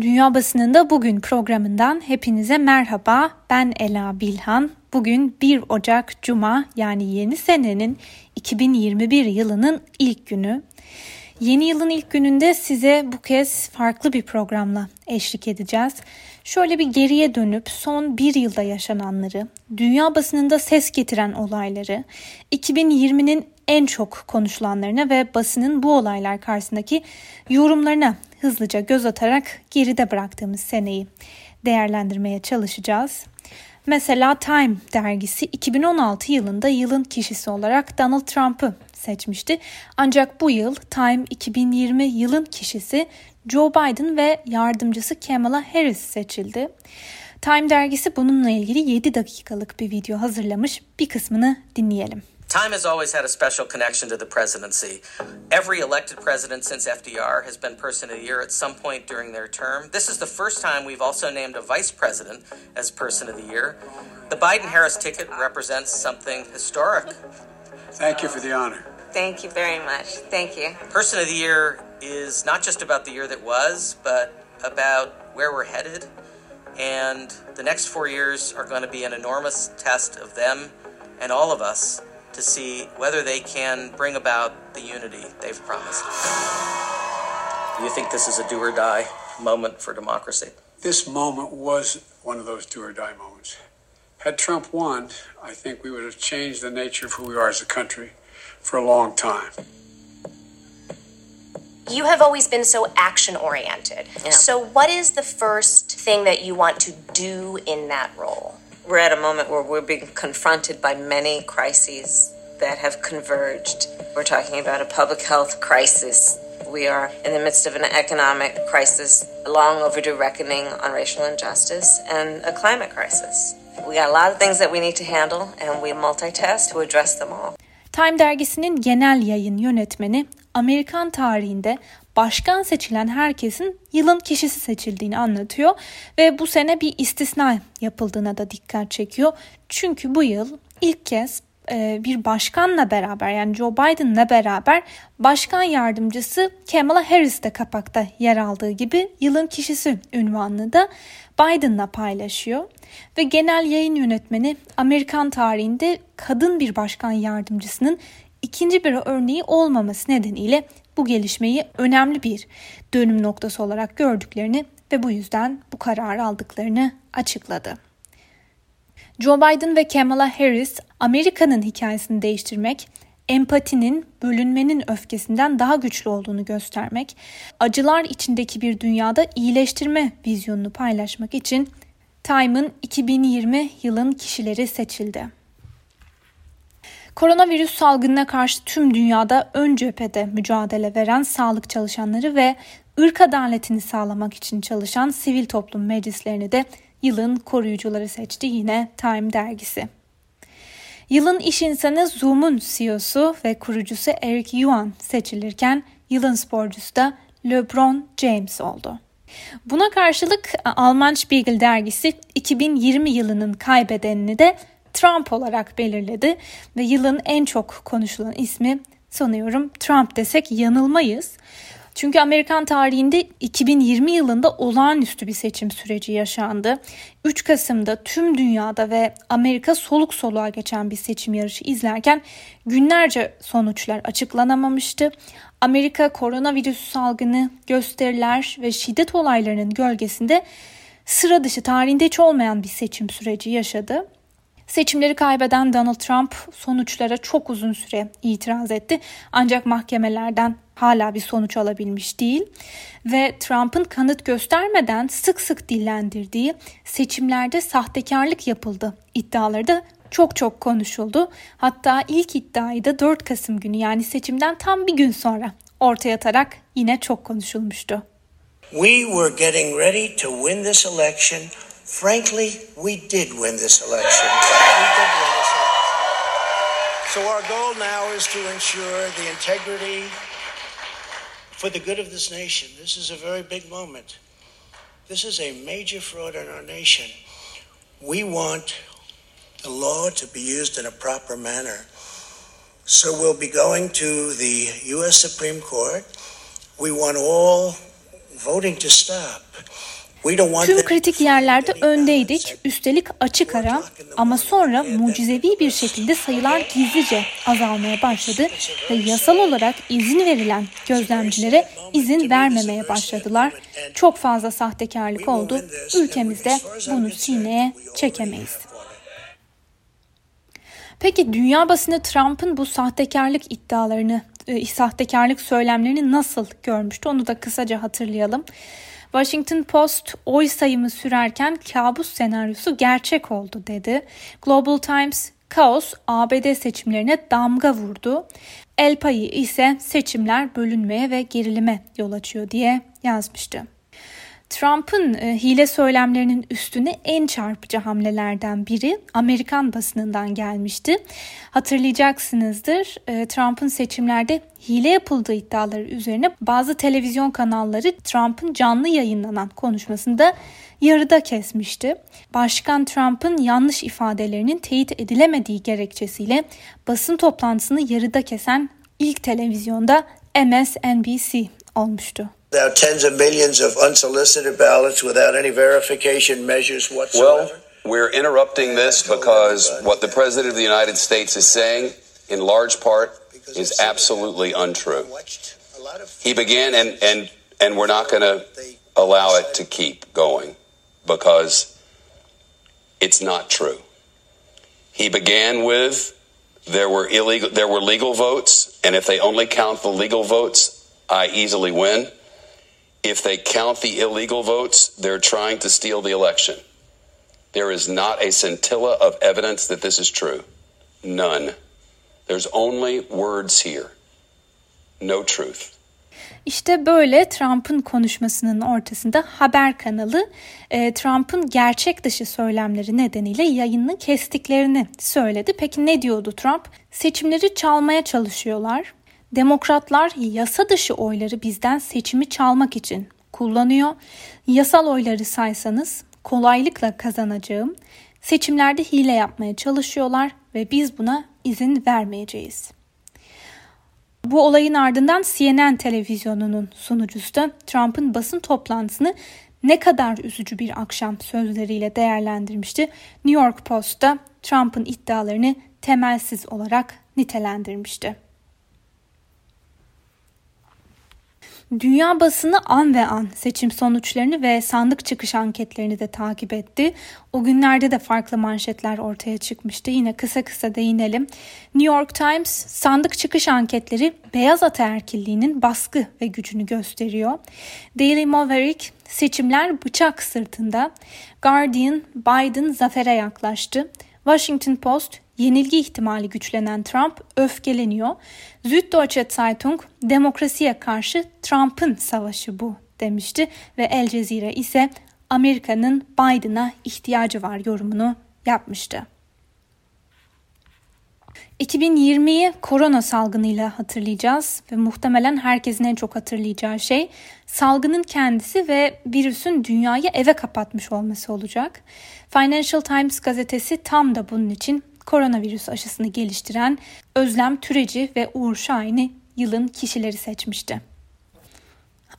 Dünya Basınında Bugün programından hepinize merhaba. Ben Ela Bilhan. Bugün 1 Ocak Cuma yani yeni senenin 2021 yılının ilk günü. Yeni yılın ilk gününde size bu kez farklı bir programla eşlik edeceğiz. Şöyle bir geriye dönüp son bir yılda yaşananları, dünya basınında ses getiren olayları, 2020'nin en çok konuşulanlarına ve basının bu olaylar karşısındaki yorumlarına hızlıca göz atarak geride bıraktığımız seneyi değerlendirmeye çalışacağız. Mesela Time dergisi 2016 yılında yılın kişisi olarak Donald Trump'ı seçmişti. Ancak bu yıl Time 2020 yılın kişisi Joe Biden ve yardımcısı Kamala Harris seçildi. Time dergisi bununla ilgili 7 dakikalık bir video hazırlamış. Bir kısmını dinleyelim. Time has always had a special connection to the presidency. Every elected president since FDR has been Person of the Year at some point during their term. This is the first time we've also named a vice president as Person of the Year. The Biden Harris ticket represents something historic. Thank you for the honor. Thank you very much. Thank you. Person of the Year is not just about the year that was, but about where we're headed. And the next four years are going to be an enormous test of them and all of us to see whether they can bring about the unity they've promised. Do you think this is a do or die moment for democracy? This moment was one of those do or die moments. Had Trump won, I think we would have changed the nature of who we are as a country for a long time. You have always been so action oriented. Yeah. So, what is the first thing that you want to do in that role? We're at a moment where we're being confronted by many crises that have converged. We're talking about a public health crisis. We are in the midst of an economic crisis, a long overdue reckoning on racial injustice, and a climate crisis. We got a lot of things that we need to handle, and we multitask to address them all. Time dergisinin genel yayın yönetmeni Amerikan tarihinde başkan seçilen herkesin yılın kişisi seçildiğini anlatıyor ve bu sene bir istisna yapıldığına da dikkat çekiyor. Çünkü bu yıl ilk kez e, bir başkanla beraber yani Joe Biden'la beraber başkan yardımcısı Kamala Harris de kapakta yer aldığı gibi yılın kişisi ünvanını da Biden'la paylaşıyor. Ve genel yayın yönetmeni Amerikan tarihinde kadın bir başkan yardımcısının ikinci bir örneği olmaması nedeniyle bu gelişmeyi önemli bir dönüm noktası olarak gördüklerini ve bu yüzden bu kararı aldıklarını açıkladı. Joe Biden ve Kamala Harris Amerika'nın hikayesini değiştirmek, empatinin, bölünmenin öfkesinden daha güçlü olduğunu göstermek, acılar içindeki bir dünyada iyileştirme vizyonunu paylaşmak için Time'ın 2020 yılın kişileri seçildi. Koronavirüs salgınına karşı tüm dünyada ön cephede mücadele veren sağlık çalışanları ve ırk adaletini sağlamak için çalışan sivil toplum meclislerini de yılın koruyucuları seçti yine Time dergisi. Yılın iş insanı Zoom'un CEO'su ve kurucusu Eric Yuan seçilirken yılın sporcusu da LeBron James oldu. Buna karşılık Alman Spiegel dergisi 2020 yılının kaybedenini de Trump olarak belirledi ve yılın en çok konuşulan ismi sanıyorum Trump desek yanılmayız. Çünkü Amerikan tarihinde 2020 yılında olağanüstü bir seçim süreci yaşandı. 3 Kasım'da tüm dünyada ve Amerika soluk soluğa geçen bir seçim yarışı izlerken günlerce sonuçlar açıklanamamıştı. Amerika koronavirüs salgını, gösteriler ve şiddet olaylarının gölgesinde sıra dışı tarihinde hiç olmayan bir seçim süreci yaşadı. Seçimleri kaybeden Donald Trump sonuçlara çok uzun süre itiraz etti. Ancak mahkemelerden hala bir sonuç alabilmiş değil ve Trump'ın kanıt göstermeden sık sık dillendirdiği seçimlerde sahtekarlık yapıldı iddiaları da çok çok konuşuldu. Hatta ilk iddiayı da 4 Kasım günü yani seçimden tam bir gün sonra ortaya atarak yine çok konuşulmuştu. We were getting ready to win this election. Frankly, we did win this election. We did win this election. So our goal now is to ensure the integrity for the good of this nation. This is a very big moment. This is a major fraud in our nation. We want the law to be used in a proper manner. So we'll be going to the U.S. Supreme Court. We want all voting to stop. Tüm kritik yerlerde öndeydik, üstelik açık ara ama sonra mucizevi bir şekilde sayılar gizlice azalmaya başladı ve yasal olarak izin verilen gözlemcilere izin vermemeye başladılar. Çok fazla sahtekarlık oldu. Ülkemizde bunu sineye çekemeyiz. Peki dünya basını Trump'ın bu sahtekarlık iddialarını, e, sahtekarlık söylemlerini nasıl görmüştü? Onu da kısaca hatırlayalım. Washington Post oy sayımı sürerken kabus senaryosu gerçek oldu dedi. Global Times kaos ABD seçimlerine damga vurdu. El payı ise seçimler bölünmeye ve gerilime yol açıyor diye yazmıştı. Trump'ın e, hile söylemlerinin üstüne en çarpıcı hamlelerden biri Amerikan basınından gelmişti. Hatırlayacaksınızdır e, Trump'ın seçimlerde hile yapıldığı iddiaları üzerine bazı televizyon kanalları Trump'ın canlı yayınlanan konuşmasında yarıda kesmişti. Başkan Trump'ın yanlış ifadelerinin teyit edilemediği gerekçesiyle basın toplantısını yarıda kesen ilk televizyonda MSNBC olmuştu. Are tens of millions of unsolicited ballots without any verification measures whatsoever. Well, we're interrupting this because what the President of the United States is saying, in large part, is absolutely untrue. He began, and, and, and we're not going to allow it to keep going because it's not true. He began with there were illegal there were legal votes and if they only count the legal votes I easily win. If they count the illegal votes, they're trying to steal the election. There is not a scintilla of evidence that this is true. None. There's only words here. No truth. İşte böyle Trump'ın konuşmasının ortasında haber kanalı e, Trump'ın gerçek dışı söylemleri nedeniyle yayını kestiklerini söyledi. Peki ne diyordu Trump? Seçimleri çalmaya çalışıyorlar. Demokratlar yasa dışı oyları bizden seçimi çalmak için kullanıyor. Yasal oyları saysanız kolaylıkla kazanacağım. Seçimlerde hile yapmaya çalışıyorlar ve biz buna izin vermeyeceğiz. Bu olayın ardından CNN televizyonunun sunucusu da Trump'ın basın toplantısını ne kadar üzücü bir akşam sözleriyle değerlendirmişti. New York Post'ta Trump'ın iddialarını temelsiz olarak nitelendirmişti. Dünya basını an ve an seçim sonuçlarını ve sandık çıkış anketlerini de takip etti. O günlerde de farklı manşetler ortaya çıkmıştı. Yine kısa kısa değinelim. New York Times sandık çıkış anketleri beyaz ataerkilliğinin baskı ve gücünü gösteriyor. Daily Maverick seçimler bıçak sırtında. Guardian Biden zafere yaklaştı. Washington Post yenilgi ihtimali güçlenen Trump öfkeleniyor. Süddeutsche Zeitung demokrasiye karşı Trump'ın savaşı bu demişti ve El Cezire ise Amerika'nın Biden'a ihtiyacı var yorumunu yapmıştı. 2020'yi korona salgınıyla hatırlayacağız ve muhtemelen herkesin en çok hatırlayacağı şey salgının kendisi ve virüsün dünyayı eve kapatmış olması olacak. Financial Times gazetesi tam da bunun için koronavirüs aşısını geliştiren Özlem Türeci ve Uğur Şahin'i yılın kişileri seçmişti.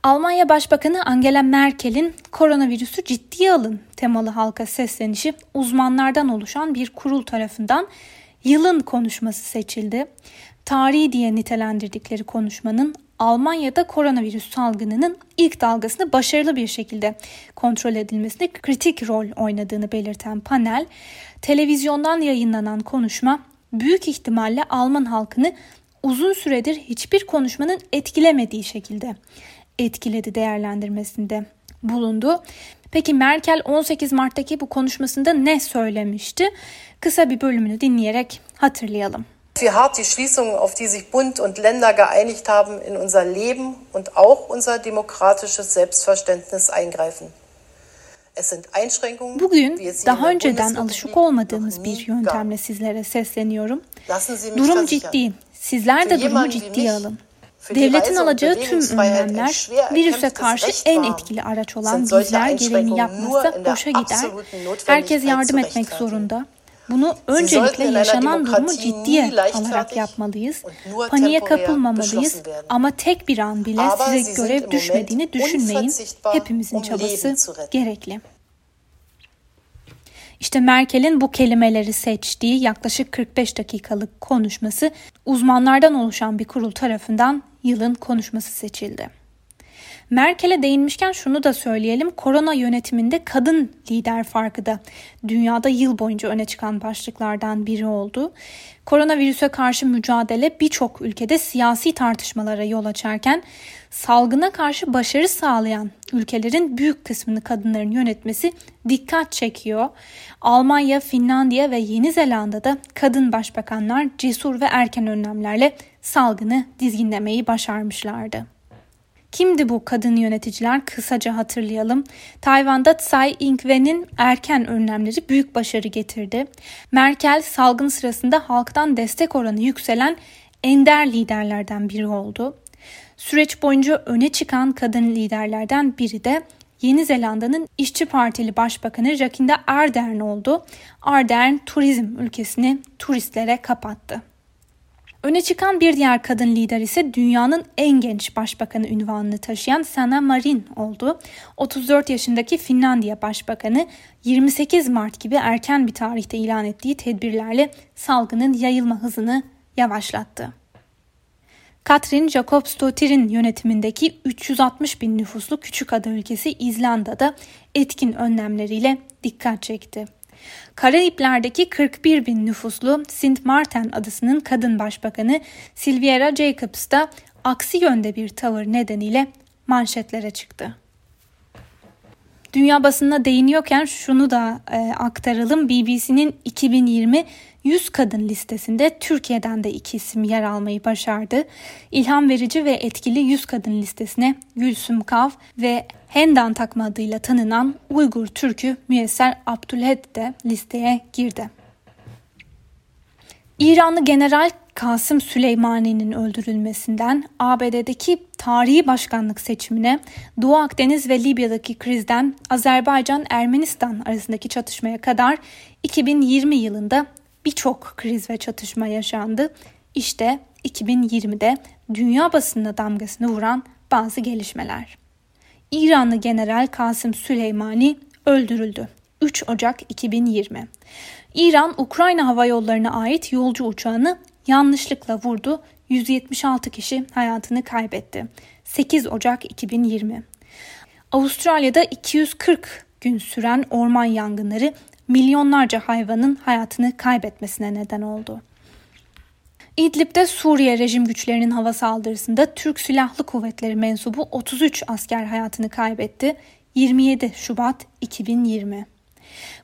Almanya Başbakanı Angela Merkel'in koronavirüsü ciddiye alın temalı halka seslenişi uzmanlardan oluşan bir kurul tarafından yılın konuşması seçildi. Tarihi diye nitelendirdikleri konuşmanın Almanya'da koronavirüs salgınının ilk dalgasını başarılı bir şekilde kontrol edilmesinde kritik rol oynadığını belirten panel, televizyondan yayınlanan konuşma büyük ihtimalle Alman halkını uzun süredir hiçbir konuşmanın etkilemediği şekilde etkiledi değerlendirmesinde bulundu. Peki Merkel 18 Mart'taki bu konuşmasında ne söylemişti? Kısa bir bölümünü dinleyerek hatırlayalım. Wie hart die Schließungen, auf die sich Bund und Länder geeinigt haben, in unser Leben und auch unser demokratisches Selbstverständnis eingreifen. Bugün daha önceden alışık olmadığımız bir yöntemle sizlere sesleniyorum. Durum ciddi. Sizler de durumu ciddiye alın. Devletin alacağı tüm önlemler virüse karşı en etkili araç olan bizler gereğini yapmazsa boşa gider. Herkes yardım etmek zorunda. Bunu öncelikle yaşanan durumu ciddiye alarak yapmalıyız. Paniğe kapılmamalıyız ama tek bir an bile size görev düşmediğini düşünmeyin. Hepimizin çabası gerekli. İşte Merkel'in bu kelimeleri seçtiği yaklaşık 45 dakikalık konuşması uzmanlardan oluşan bir kurul tarafından yılın konuşması seçildi. Merkel'e değinmişken şunu da söyleyelim. Korona yönetiminde kadın lider farkı da dünyada yıl boyunca öne çıkan başlıklardan biri oldu. Koronavirüse karşı mücadele birçok ülkede siyasi tartışmalara yol açarken salgına karşı başarı sağlayan ülkelerin büyük kısmını kadınların yönetmesi dikkat çekiyor. Almanya, Finlandiya ve Yeni Zelanda'da kadın başbakanlar cesur ve erken önlemlerle salgını dizginlemeyi başarmışlardı. Kimdi bu kadın yöneticiler? Kısaca hatırlayalım. Tayvan'da Tsai Ing-wen'in erken önlemleri büyük başarı getirdi. Merkel salgın sırasında halktan destek oranı yükselen ender liderlerden biri oldu. Süreç boyunca öne çıkan kadın liderlerden biri de Yeni Zelanda'nın İşçi Partili Başbakanı Jacinda Ardern oldu. Ardern turizm ülkesini turistlere kapattı. Öne çıkan bir diğer kadın lider ise dünyanın en genç başbakanı ünvanını taşıyan Sanna Marin oldu. 34 yaşındaki Finlandiya Başbakanı 28 Mart gibi erken bir tarihte ilan ettiği tedbirlerle salgının yayılma hızını yavaşlattı. Katrin Jakobsdottir'in yönetimindeki 360 bin nüfuslu küçük ada ülkesi İzlanda'da etkin önlemleriyle dikkat çekti. Karayipler'deki 41 bin nüfuslu Sint Maarten adasının kadın başbakanı Silviera Jacobs da aksi yönde bir tavır nedeniyle manşetlere çıktı. Dünya basınına değiniyorken şunu da e, aktaralım. BBC'nin 2020 100 kadın listesinde Türkiye'den de iki isim yer almayı başardı. İlham verici ve etkili 100 kadın listesine Gülsüm Kav ve Hendan takma adıyla tanınan Uygur Türk'ü Müyesser Abdülhed de listeye girdi. İranlı General Kasım Süleymani'nin öldürülmesinden ABD'deki tarihi başkanlık seçimine, Doğu Akdeniz ve Libya'daki krizden Azerbaycan-Ermenistan arasındaki çatışmaya kadar 2020 yılında birçok kriz ve çatışma yaşandı. İşte 2020'de dünya basınına damgasını vuran bazı gelişmeler. İranlı General Kasım Süleymani öldürüldü. 3 Ocak 2020. İran, Ukrayna Hava Yolları'na ait yolcu uçağını yanlışlıkla vurdu. 176 kişi hayatını kaybetti. 8 Ocak 2020. Avustralya'da 240 gün süren orman yangınları milyonlarca hayvanın hayatını kaybetmesine neden oldu. İdlib'de Suriye rejim güçlerinin hava saldırısında Türk Silahlı Kuvvetleri mensubu 33 asker hayatını kaybetti. 27 Şubat 2020.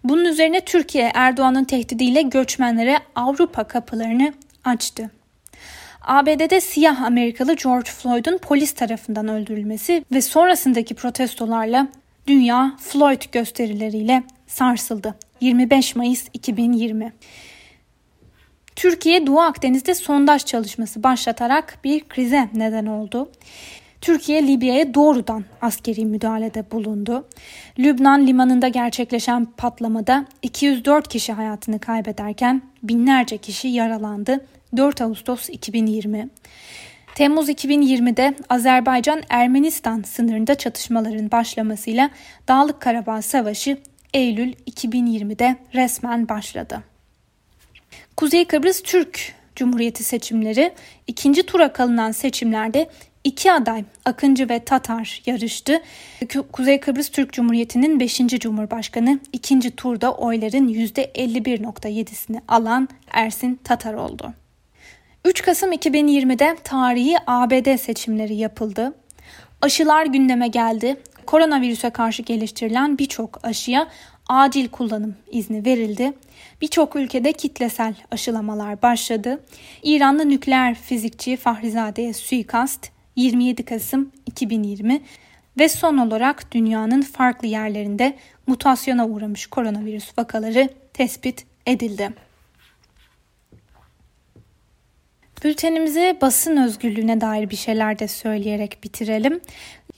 Bunun üzerine Türkiye Erdoğan'ın tehdidiyle göçmenlere Avrupa kapılarını açtı. ABD'de siyah Amerikalı George Floyd'un polis tarafından öldürülmesi ve sonrasındaki protestolarla dünya Floyd gösterileriyle sarsıldı. 25 Mayıs 2020. Türkiye Doğu Akdeniz'de sondaj çalışması başlatarak bir krize neden oldu. Türkiye Libya'ya doğrudan askeri müdahalede bulundu. Lübnan limanında gerçekleşen patlamada 204 kişi hayatını kaybederken binlerce kişi yaralandı. 4 Ağustos 2020. Temmuz 2020'de Azerbaycan-Ermenistan sınırında çatışmaların başlamasıyla Dağlık Karabağ Savaşı Eylül 2020'de resmen başladı. Kuzey Kıbrıs Türk Cumhuriyeti seçimleri ikinci tura kalınan seçimlerde iki aday Akıncı ve Tatar yarıştı. Kuzey Kıbrıs Türk Cumhuriyeti'nin 5. Cumhurbaşkanı ikinci turda oyların %51.7'sini alan Ersin Tatar oldu. 3 Kasım 2020'de tarihi ABD seçimleri yapıldı. Aşılar gündeme geldi. Koronavirüse karşı geliştirilen birçok aşıya acil kullanım izni verildi. Birçok ülkede kitlesel aşılamalar başladı. İranlı nükleer fizikçi Fahrizade'ye suikast 27 Kasım 2020 ve son olarak dünyanın farklı yerlerinde mutasyona uğramış koronavirüs vakaları tespit edildi. Bültenimizi basın özgürlüğüne dair bir şeyler de söyleyerek bitirelim.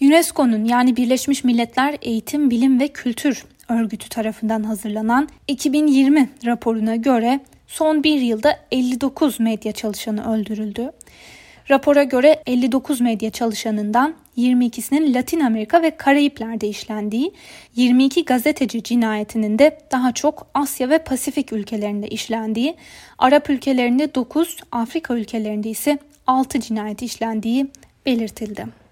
UNESCO'nun yani Birleşmiş Milletler Eğitim, Bilim ve Kültür örgütü tarafından hazırlanan 2020 raporuna göre son bir yılda 59 medya çalışanı öldürüldü. Rapora göre 59 medya çalışanından 22'sinin Latin Amerika ve Karayipler'de işlendiği, 22 gazeteci cinayetinin de daha çok Asya ve Pasifik ülkelerinde işlendiği, Arap ülkelerinde 9, Afrika ülkelerinde ise 6 cinayet işlendiği belirtildi.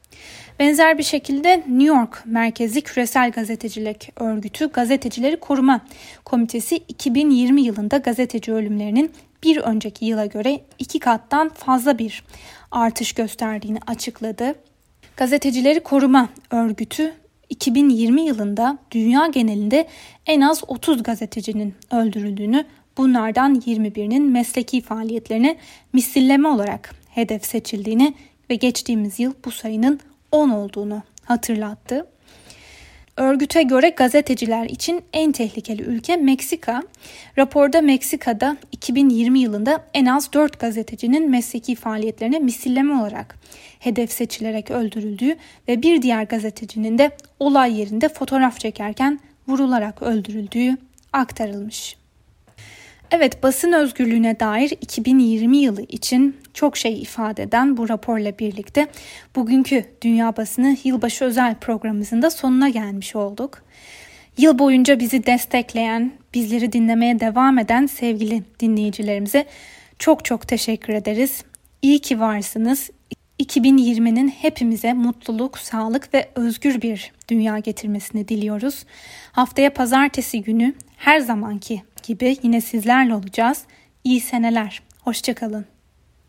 Benzer bir şekilde New York merkezli küresel gazetecilik örgütü Gazetecileri Koruma Komitesi 2020 yılında gazeteci ölümlerinin bir önceki yıla göre iki kattan fazla bir artış gösterdiğini açıkladı. Gazetecileri Koruma Örgütü 2020 yılında dünya genelinde en az 30 gazetecinin öldürüldüğünü, bunlardan 21'inin mesleki faaliyetlerine misilleme olarak hedef seçildiğini ve geçtiğimiz yıl bu sayının 10 olduğunu hatırlattı. Örgüte göre gazeteciler için en tehlikeli ülke Meksika. Raporda Meksika'da 2020 yılında en az 4 gazetecinin mesleki faaliyetlerine misilleme olarak hedef seçilerek öldürüldüğü ve bir diğer gazetecinin de olay yerinde fotoğraf çekerken vurularak öldürüldüğü aktarılmış. Evet basın özgürlüğüne dair 2020 yılı için çok şey ifade eden bu raporla birlikte bugünkü Dünya Basını Yılbaşı Özel programımızın da sonuna gelmiş olduk. Yıl boyunca bizi destekleyen, bizleri dinlemeye devam eden sevgili dinleyicilerimize çok çok teşekkür ederiz. İyi ki varsınız. 2020'nin hepimize mutluluk, sağlık ve özgür bir dünya getirmesini diliyoruz. Haftaya pazartesi günü her zamanki gibi yine sizlerle olacağız. İyi seneler. Hoşçakalın.